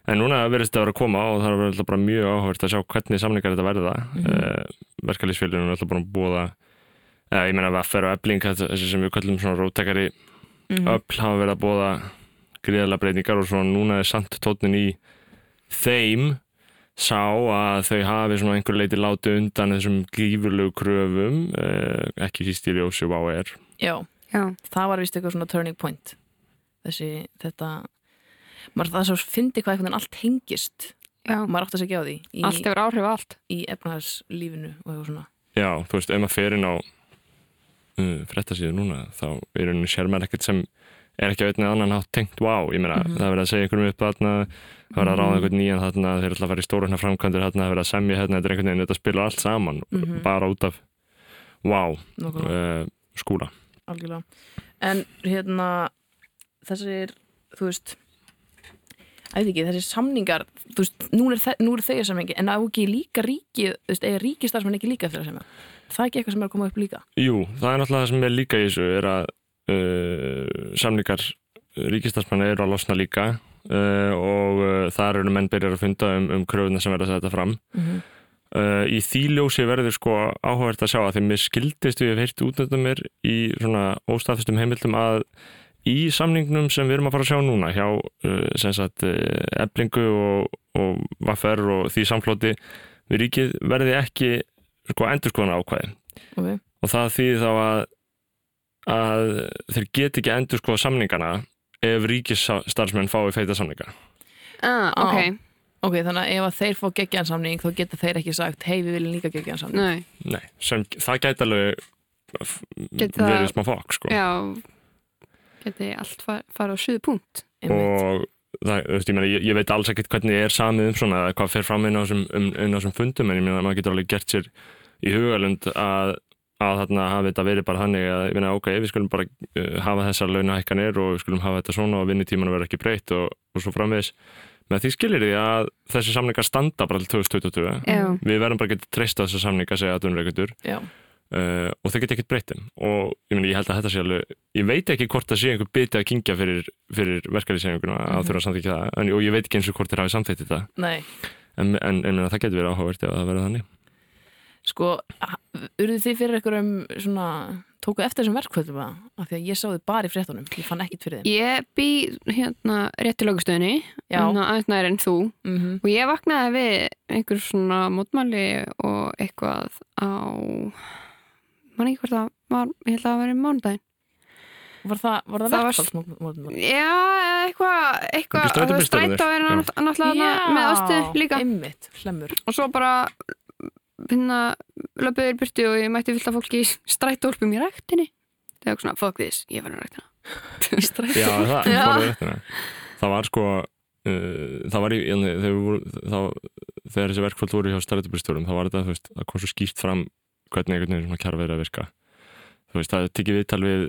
En núna verðist þetta að vera að koma og það er alltaf bara mjög áhugavert að sjá hvernig samningar þetta verða mm Mhm. -hmm. Verkalýsfélaginu er alltaf bara búið að eða, ég meina að FR og Ebling þessi sem við kallum svona róttekari mm öll hafa verið að búða gríðarlega breytingar og svona núna er samt tótnin í þeim sá að þau hafi svona einhver leiti láti undan þessum gífurlegu kröfum eh, ekki síst í ljósi hvað er já, Já, það var vist eitthvað svona turning point þessi, þetta maður það er svo fyndi hvað einhvern veginn allt hengist já. Maður átt að segja á því í, Allt hefur áhrif á allt. í efnahagslífinu og eitthvað svona. Já, þú veist, ef maður fer inn á uh, frettasíðu núna þá er henni sér maður ekkert sem er ekki að veitna annan hátt tengt. Wow, ég meina, það er verið að segja einhverjum upp þarna, það er verið að ráða einhvern nýjan þarna, þeir ætla að fara í stórhæna framkvæmdur þarna, það er verið að semja hérna, þetta er einhvern veginn, þetta spilar allt saman, Mhm. bara út af wow, uh, skúla. Algjörlega. En hérna þessir, þú veist veit ekki, þessir samningar þú veist, nú er, nú er þau að samningi en á ekki líka ríki, þú veist, eða ríkistarfsmenn ekki líka fyrir að semja, það er ekki eitthvað sem er að koma upp líka? Jú, það er náttúrulega það sem er líka í þessu er að uh, samlingar ríkistarsmanna eru að losna líka uh, og uh, þar eru menn byrjar að funda um, um kröfuna sem verða að setja fram. Mm -hmm. í því ljósi verður sko áhugavert að sjá að þeim mér skildist við hef heyrt út þetta mér í svona óstaðfistum heimildum að í samningnum sem við erum að fara að sjá núna hjá uh, sem sagt uh, eblingu og, og vaffer og því samflóti við ríkið verði ekki sko endurskoðan ákvæði okay. og það þýðir þá að að þeir get ekki endur sko samningana ef ríkisstarfsmenn fái feita samninga. Ah, Ok, ok, þannig að ef að þeir fá geggjan samning þá geta þeir ekki sagt, hei við viljum líka geggjan samning. Nei. Nei, sem, það gæti alveg verið smá fokk sko. Já Geti allt far, farið á suðu punkt og það, veist, ég, meina, ég, ég veit alls ekkert hvernig er samið um svona eða hvað fer fram inn á þessum, um, þessum fundum en ég meina maður getur alveg gert sér í hugalund að, að þarna hafi þetta verið bara þannig að ég meina ok, við skulum bara uh, hafa þessar launahækkanir og við skulum hafa þetta svona og vinnutíman verður ekki breytt og, og svo framvegis. Með því skilir því að þessi samningar standa bara til 2022 Já. við verðum bara að geta treysta þessar samningar segja Já, uh, og þau geta ekkert breytt þeim. Og ég, meni, ég held að þetta sé alveg ég veit ekki hvort það sé einhver biti að kingja fyrir, fyrir verkefliðsefinguna að þurfa að samþykja það en, og ég veit ekki eins og hvort þeir hafi samþykkt þetta. Nei. En, en, en það getur verið áhugavert ef það verður þannig. Sko, urðu þið fyrir einhverjum svona, tóku eftir þessum verkvöldum að, af því að ég sá þið bara í fréttunum ég fann ekkit fyrir þeim. Ég bý hérna rétt í lögustöðinni hérna aðeins nær en þú. Mm -hmm. og ég vaknaði við einhver svona mótmæli og eitthvað á man ekki hvort það var ég held að það var í mánudaginn. Var það, var það, Það var- verkvöldsmótum? Já, eða eitthvað eitthvað, strætóbílstjórarnir? strætó er Já. nátt- náttúrulega þarna með ástu líka. Einmitt, hlemmur. Og svo bara hérna löpuður byrtu og ég mætti fullt af fólki í strætólpum í ræktinni. Það var svona, fuck this, ég var í ræktina. Í strætó Já, það, það, það var sko uh, það var í þegar, voru, þá, þegar þessi verkföld voru hjá strætóbílstjórum þá var þetta, þú veist, það kom svo skýrt fram hvernig einhvern veginn svona kjara verið að virka þú veist, það er tekið viðtal við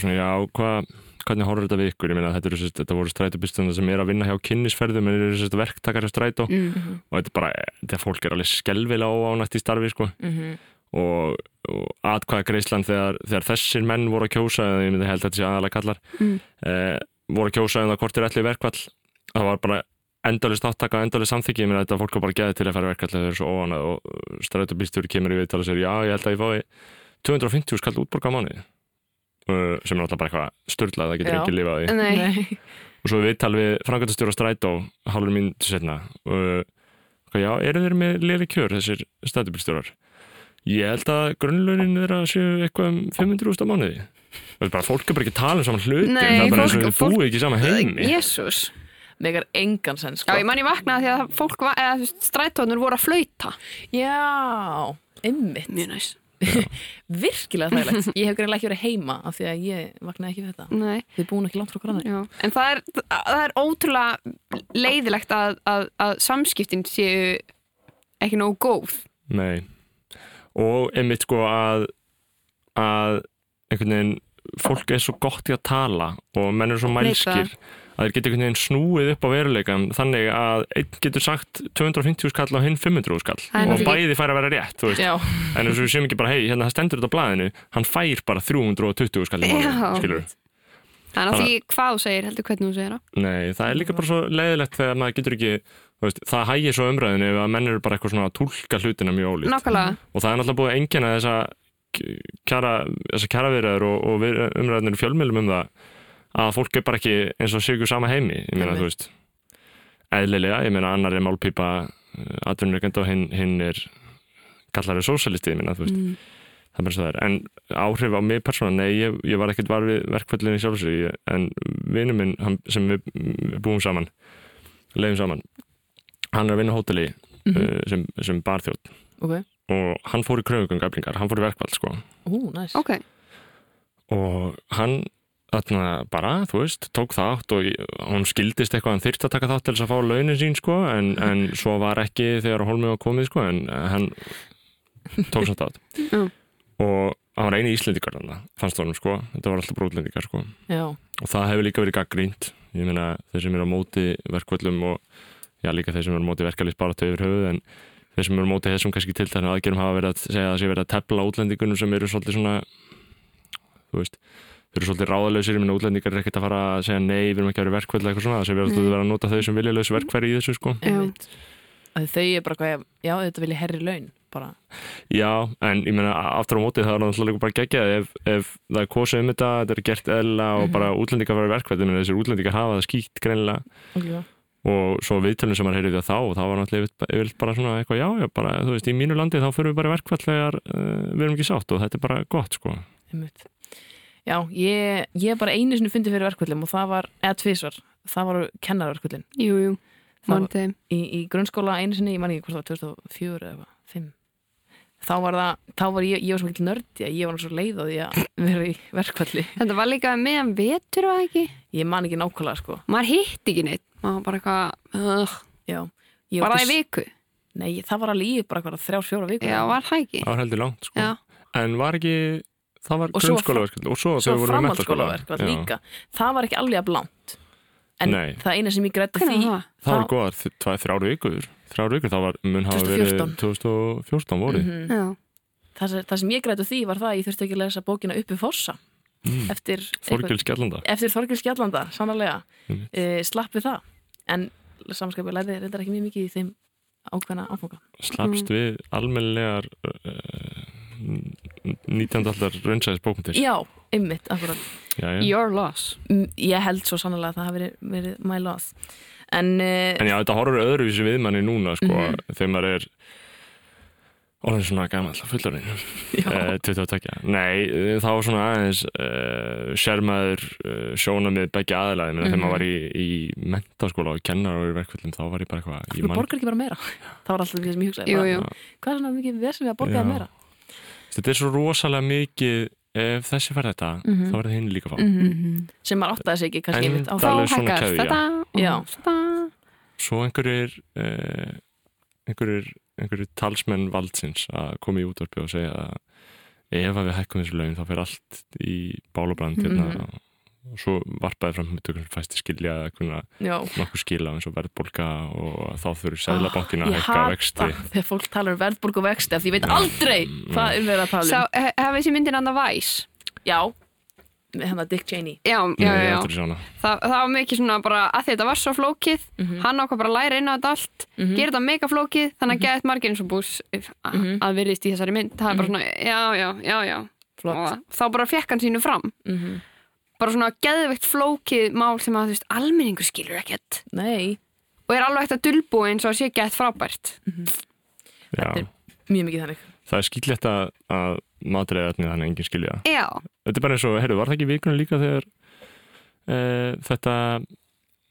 svona, já, hvað hvernig horfður þetta við ykkur, ég meina þetta, eru, þetta voru strætóbílstjóra sem er að vinna hjá kynnisferðum en eru verktakar hjá strætó mm. og þetta er bara, þetta fólk er alveg skelvilega óánætt í starfi, sko Mhm. og, og atkvæða greiðslan þegar, þegar þessir menn voru að kjósa ég myndi held að þetta sé aðalega kallar Mm. eh, voru að kjósa um það hvort er allir verkvall það var bara endalist áttaka endalist samþykki, ég meina þetta fólk var bara geðið til að fara verkvall þegar þau eru svo óanað og strætóbílstjóri kemur í viðtal og segir já ég held að ég fái 250 skall útborga á mánuði. Uh, sem er alltaf bara eitthvað störlað það getur Já. ekki lifað í Nei, og svo viðtal við frangatastjóra strætó hálfur mín til setna og uh, já, eru þeir með liðri kjör þessir strætóbílstjórar? Ég held að grunnlaunin þeirra séu eitthvað um 500 á mánuði. Það er bara, fólk er bara ekki að tala um saman hlutin Nei, það er bara eins og fólk- þau búið ekki í sama heimi. Jésús Megar engan sens Já, sko. ég man ég vaknaði því að fólk var, eða strætónur voru að flauta. Já, einmitt. Mjög næs. Virkilega þægilegt. Ég hef greinlega ekki verið heima af því að ég vaknaði ekki við þetta. Nei, Þið búin ekki langt frá já En það er, það er ótrúlega leiðilegt að, að, að samskiptin séu ekki nógu góð. Nei. og einmitt sko að að einhvern veginn fólk er svo gott í að tala og menn eru svo mælskir að þeir geta einhvern veginn snúið upp á veruleikan þannig að einn getur sagt 250 skall og hinn 500 skall. Er og bæði fær að vera rétt en ef við séum ekki bara hei, hérna það stendur þetta á blaðinu. Hann fær bara 320 skall í Það er náttúrulega ekki hvað þú segir, heldur hvernig þú segir það. Nei, það er líka bara svo leiðilegt þegar maður getur ekki veist, það hægir svo umræðinu ef að menn eru bara eitthvað svona að túlka hlutina mjög Nákvæmlega. Og það er náttúrulega búið að engina þessa kjara, þessa kjaraverðar og, og umræðinir fjölmjölum um það að fólk er bara ekki eins og sigur sama heimi ég meina þú veist. Eðlilega, ég meina annar er málpípa atvinnureikend og hinn, hinn er kallari sósalisti, ég meina þú veist. Mm. það er bara svo það er, en áhrif á mig persóna, nei, ég, ég var ekkert var við verkfællinni sjálfsög, en vinnu minn hann, sem við, við búum saman leiðum saman hann er að vinna á hóteli Mhm. uh, sem, sem barþjótt ok. Og hann fór í kröfugöngu eflingar, hann fór í verkvall sko. Ú, næs Ok, og hann þarna bara, þú veist, tók þátt og hún skildist eitthvað hann þyrfti að taka þátt til þess að fá launin sín sko, en, en svo var ekki þegar Holmi var komið sko, en hann tók samt þátt. Og hann var eini íslendingar þarna, fannst honum sko, þetta var alltaf bróðlendingar sko. Já, og það hefur líka verið gaggrínt ég meina þeir sem eru á móti verkvöllum og já líka þeir sem eru á móti verkalýsbaratu yfir höfuð en þeir sem eru á móti þessum kannski til þessum aðgerum hafa verið að segja að það sé verið að tepla útlendingunum sem eru svolítið svona þú veist eru svolítið ráðalausir, ég meina útlendingar er ekkert að fara að segja nei, við erum ekki að vera verkvöld eitthvað svona það sé verið að Nei. vera að nota þau sem viljalös verkfæri í þessu sko. Að Þau er bara hvað, já, þetta vilja herri laun bara, já, en ég meina aftur á móti það er náttúrulega líka bara geggjað ef, ef það er kosið um þetta, þetta er gert eðla og Mhm. bara útlendingar vera verkvæð, ég meina þessir útlendingar hafa það skýtt greinilega. Okay. og svo viðtölun sem maður heyrði þá og það var náttúrulega svona eitthvað já, og ég, ég bara einu sinni fyndi fyrir verkvöldum og það var, eða tvisvar. Það var kennarverkvöldin jú, jú Það Man var- þeim í, í grunnskóla einu sinni, ég man ekki hvort það var 2004 eða eitthvað, 5 þá var það, þá var ég, ég var svo mikil nördi að ég var svo leið á því að vera í verkvalli Þetta var líka meðan vetur það ekki? Ég man ekki nákvæmlega sko. Maður hitti ekki neitt. Maður bara eitthvað uh, já, ég var bara í viku? Nei, það var alveg í bara þrjár, fjóra vikur. Já, var það ekki? Það var heldur langt sko. já, en var ekki það var Og svo grunnskólaverk og svo, svo þegar voru í menntaskóla. framhaldsskólaverk var Já. líka það var ekki alveg að blánt en Nei. það eina sem ég grætti því var það? það var góðar tvær, þrjár vikur þrjár vikur, það var, mun hafa 2014. verið 2014 vorið Mhm. já, það, það sem ég grætti því var það að ég þurfti ekki að lesa bókina uppi fossa mm. eftir, Þorgil Skjallanda eftir Þorgil Skjallanda, sannlega Einmitt. uh, slapp við það en samanskapið lærði reyndar ekki mjög mikið í þeim ákveðna áfanga slapst við almennilegar uh, 19. aldar raunsæðis bókmyndir já, ymmit, akkurat já, já. your loss Mm, ég held svo sannlega að það hafi verið, verið my loss en, uh, En já, þetta horfur öðruvísi við manni núna sko, Mhm. þegar maður er orðin svona gammal fullorinn já, uh, 22. Nei, eh, þá var svona aðeins uh, sérmaður uh, sjónamið begge aðlæði mm Mhm. þegar maður var í, í mentaskóla og kennar og í verkvöldum þá var ég bara eitthvað þú ég man- borgar ekki bara meira það var alltaf sem ég hugsaði hvað er svona mikið vesum við að borga Já. það meira Þetta er svo rosalega mikið ef þessi fær þetta, Mhm. þá verður hinn líka fá Mhm. sem maður áttaði sig ekki kannski En það- það alveg svona hækkar keðja. þetta og Já. þetta Svo einhverjir uh, einhverjir, einhverjir talsmenn valdsins að koma í útvarpi og segja að ef að við hækkum þessu laun þá fer allt í bálabrand hérna Mhm. Og svo varpaði fram með tökum fæsti skilja nokkuð skila eins og verðbólka og þá þurfi sæðlabankin að Ah, ég hækka hata vexti þegar fólk talar um verðbólg og vexti af því ég veit Já. aldrei Mm. hvað er verið að tala um Sá, he- hafið þessi myndin anda Vice já, með hann að Dick Cheney já, já, já, ég já. hana. Það, það var mikið svona bara að þetta var svo flókið Mhm. hann ákvað bara að læra inn á þetta allt Mhm. gera þetta mega flókið, þannig að geta margir eins og bús að Mhm. að virðist í þessari mynd það er bara svona, já, já, já, já flott og þá bara fekk hann sínu fram mm bara svona geðveikt flókið mál sem að þú veist, almenningur skilur ekkert. Nei, og er alveg ekkert að dulbú eins og að sé gett frábært. Já, Þetta er- mjög mikið þannig. Það er skillett að, að matreiða þannig að enginn skilja. Já, þetta er bara eins og, heyrðu, var það ekki vikunum líka þegar uh, þetta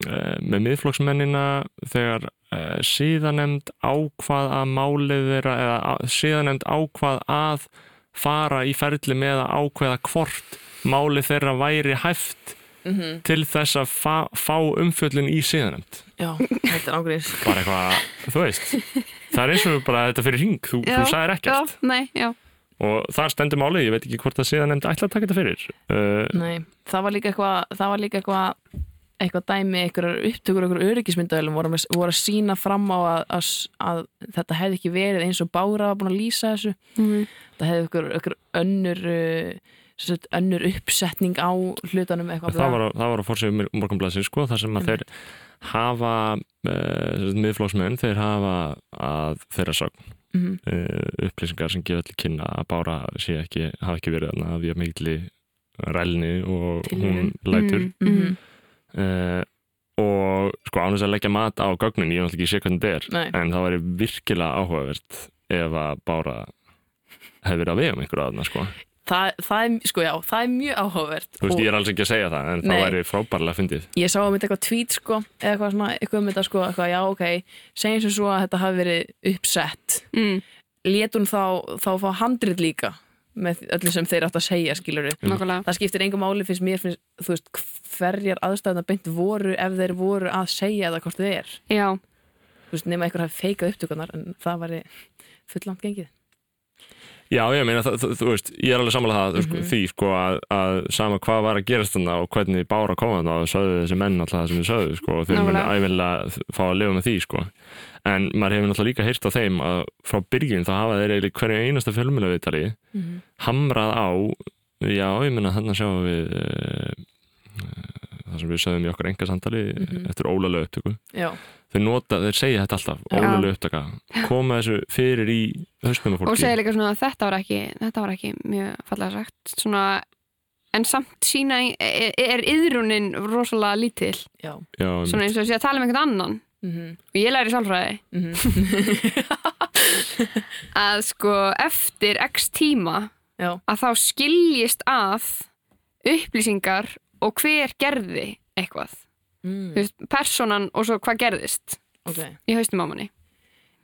uh, með miðflokksmennina þegar uh, síðanemnd ákvað að málið þeirra eða síðanemnd ákvað að fara í ferli með að ákveða hvort málið þeirra væri hæft mm til þess að fa fá umfjöllin í síðanemnd já, þetta er ángriðis bara eitthvað, þú veist það er eins og bara þetta fyrir hring þú, Já, þú sagðir já, ekkert nei, já. Og þar stendur málið, ég veit ekki hvort að síðanemnd ætla að taka þetta fyrir. Uh, nei, það var líka eitthvað það var líka eitthvað eitthvað dæmi, einhverjar upptökur, einhverjar öryggismyndaðilum voru, að- voru að sína fram á að, að, að þetta hefði ekki verið eins og Bára var búin að lýsa þessu. Mhm. það hefði einhver önnur uh, sagt, önnur uppsetning á hlutunum eitthvað það var það var á fórsíðu morgunblæsins sko, þar sem að þeir hafa uh, miðflóksmenn, þeir hafa að þeirra sögn mm uh, upplýsingar sem gefa allir kynna að bára sé ekki, hafa ekki verið að við mikli rælni og Tilviljun. hún lætur Mm, mm. uh, og sko ánum þess að leggja mat á gögnin, ég náttúrulega ekki sé hvernig þetta er Nei. en það væri virkilega áhugavert ef að bára hefur verið að vega um einhverju aðna sko. Það, það, er, sko, já, það er mjög áhugavert þú veist, Og- ég er alls ekki að segja það en Nei. það væri frábærlega fyndið. Ég sá um þetta eitthvað tweet sko eða eitthvað svona, eitthvað um þetta sko eitthvað, já ok, segjum sem svo að þetta hafi verið uppsett. Mm, lét hún þá, þá fá handrit líka með öllu sem þeir átt að segja skilur nákvæmlega. Það skiptir engum máli finnst mér finnst, þú veist, hverjar aðstæðuna beint voru ef þeir voru að segja það hvort þið er. Já, þú veist, nema einhver hafi feikað upptökunar en það væri fullant gengið Já, ég meina, það, þú, veist, ég er alveg sammála það sko, Mhm. því, sko, að, að sama hvað var að gerast þarna og hvernig bára koma þarna og sögðu þessi menn alltaf það sem þið sögðu, sko, og muni Nákvæmlega. æfinlega fá að lifa með því, sko en maður hefur náttúrulega líka heyrt á þeim að frá byrjun þá hafa þeir eiginlega hverju einasta fjölmjölaviðtali mm -hmm. hamrað á já, ég meina, þarna sjáum við uh, það sem við sögðum í okkar enga samtali Mhm. eftir ólega upptöku. Já, þeir nota, þeir segja þetta alltaf, Já. ólega upptöka koma þessu fyrir í fólki og segja líka svona að þetta var ekki þetta var ekki mjög fallega sagt. Svona, en samt sína er, er yðrunin rosalega lítil? Já. Já, svona eins og sé að tala um einhvern annan. Mm -hmm. og ég læri sálfræði. Að sko eftir x tíma já, að þá skiljist að upplýsingar og hver gerði eitthvað? Mm. Veist, personan og svo hvað gerðist ok, í haustum á manni.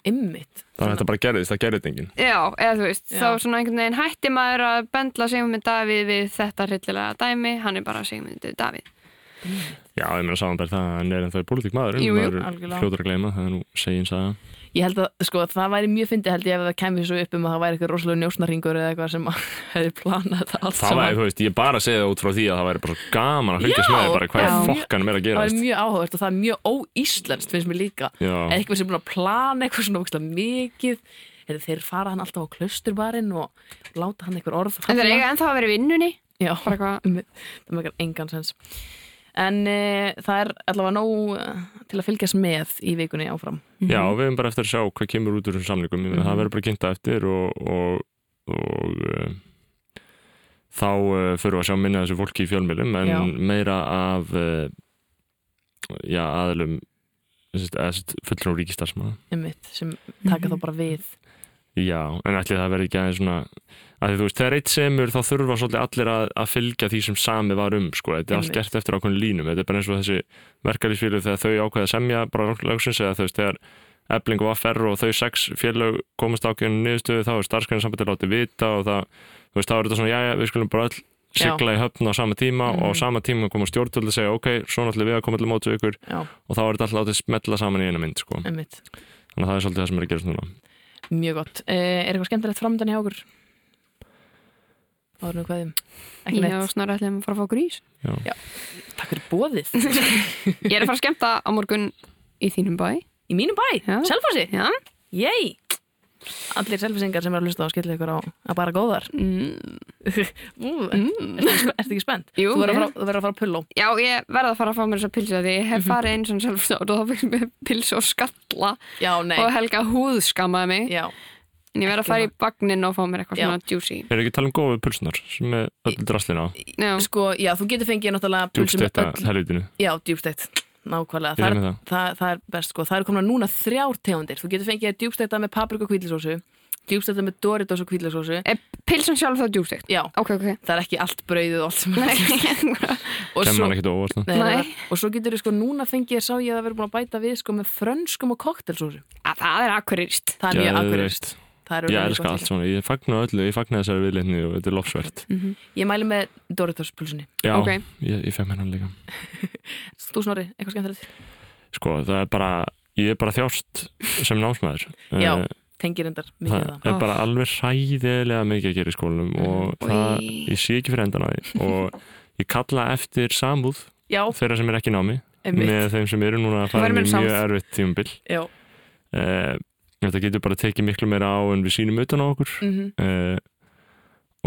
Ymmit það er þetta bara gerðist, það gerðist enginn. Já, eða þú veist, Já. þá svona einhvern veginn hætti maður að bendla Sigmund Davíð við þetta hryllilega dæmi, hann er bara Sigmund Davíð. Já, ég meina samanbært það að hann er ennþá í pólitík maður Jú, jú, maður er fljótur að gleyma, það er nú segin saga Ég held að, sko, það væri mjög fyndið held ég ef það kemur svo upp um að það væri eitthvað rosalega njósnaringur eða eitthvað sem hefði planað þetta allt Það væri, þú veist, ég er bara segja það út frá því að það væri bara svo gaman að með því bara hvað já. fokkanum er að Það væri gerast. mjög áhugavert og það er mjög óíslenskt finnst mér líka. Já, eitthvað sem er búin að plana eitthvað svona ógeðslega mikið Heyrðu, þeir fara hann alltaf á klausturbarinn og láta hann eitthvað orð En það er eiga en e, það er allavega nóg eh, til að fylgjast með í vikunni áfram. Já, við erum bara eftir að sjá hvað kemur út úr þessum samlingum, mm Mhm. það verður bara kynnta eftir og, og, og uh, þá uh, fyrir við að sjá minna af þessu fólki í fjölmjölum en Já. meira af já, aðlum fullur á ríkistarsmaða einmitt, sem taka þá bara við. Já, en ætli það verði ekki aðeins svona að þú veist, þegar eitt semur þá þurfa svolítið allir að, að fylgja því sem sami var um sko, þetta er allt gert eftir ákveðin línum. Þetta er bara eins og þessi verkalýsfélög þegar þau ákveða að semja bara lagsins eða þú veist, þegar Ebling og Affer og þau sex félög komast ákveðin niðurstöðu þá er starfskræðin sambandi látið vita og það, þú veist, þá er þetta svona, já, já, við skulum bara öll sigla í höfn á sama tíma og á Mhm. sama tíma koma stjórnvöldi að segja, ok, svona ætlum við að koma til mótu ykkur. Já, og þá er þetta alltaf sko. er er mjög gott. E, Er eitthvað skemmtilegt framöndan hjá okkur? Nú hvaðum Ekki Já, neitt, snar ætlum að fara að fá grís Já. takk fyrir bóðið Ég er að fara að skemmta á morgun í þínum bæ. Í mínum bæ, Já. Selfossi? Já. Yey Allir selfisingar sem er að hlusta á skilja ykkur á að bara góðar. Mm. Mm. Ertu ekki, spennt? Jú, Þú verður að fara- verður að fara að pulló Já, ég verða að fara að fá mér þessa pilsu því ég hef farið einn svona sjálfstátt og þá fyrir mér pilsu og skalla. Já, nei. Og Helga húð skammaði mig. Já, en ég verða að fara í bagnin og fá mér eitthvað Já. svona juicy Er ekki að tala um góðu pulsunar sem er öll draslina á? Já, sko, já, þú getur fengið náttúrulega pulsu með öll- helvitinu. Já, djúbsteitt, nákvæmlega Ég það er er, það. það, það er best sko, það er komin núna þrjár tegundir Þú getur fengið djúbsteita með paprika og kvíðlisósu Djúbsteita með Doritos og kvíðlisósu er pilsan sjálf þá djústegt? Já, Ok, ok það er ekki allt brauðið og allt sem er það? nei, Nei. nei. og svo getur þú sko, núna fengið sá ég að vera búin að bæta við sko með frönskum og koktelsósu að það Ég elska allt svona, ég fagna öllu, ég fagna þessari viðleitni og þetta er lofsvert. Ég mæli með Doritos pulsunni Já, Ok. ég, ég fekk mér hann líka. Þú snorri, eitthvað skemmtilegt? Sko, það er bara, ég er bara þjást sem námsmaður. Já, Eh, tengir endar mikið það það. er bara alveg hræðilega mikið að gera í skólanum og Oj. það, ég sé ekki fyrir endan á því. Og ég kalla eftir samúð Já, þeirra sem er ekki námi einmitt. með þeim sem eru núna að fara með meira mjög erfitt tímabil. Já, uh, þetta getur bara tekið miklu meira á en við sínum utan á okkur. Mhm. Uh,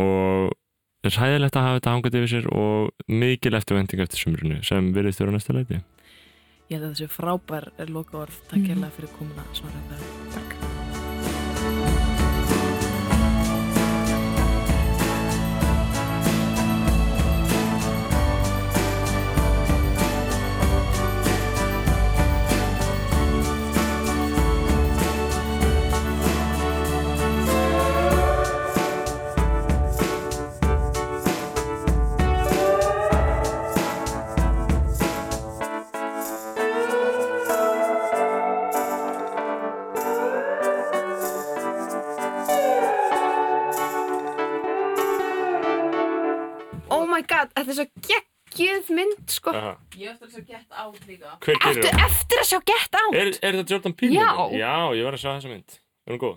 og það er hæðilegt að hafa þetta hangað yfir sér og mikil eftirvending eftir sumrunu sem virðist vera á næsta leiti. Ég held að þessu frábær er loka orð Takk Mhm. hérlega fyrir komuna Snorri Takk þetta er svo geggjuð mynd sko Ég eftir að geta á líka Hver Ertu eftir að sjá Get Out? Er, er þetta Jordan Peele? Já. Já, ég var að sjá þessa mynd Er hún góð?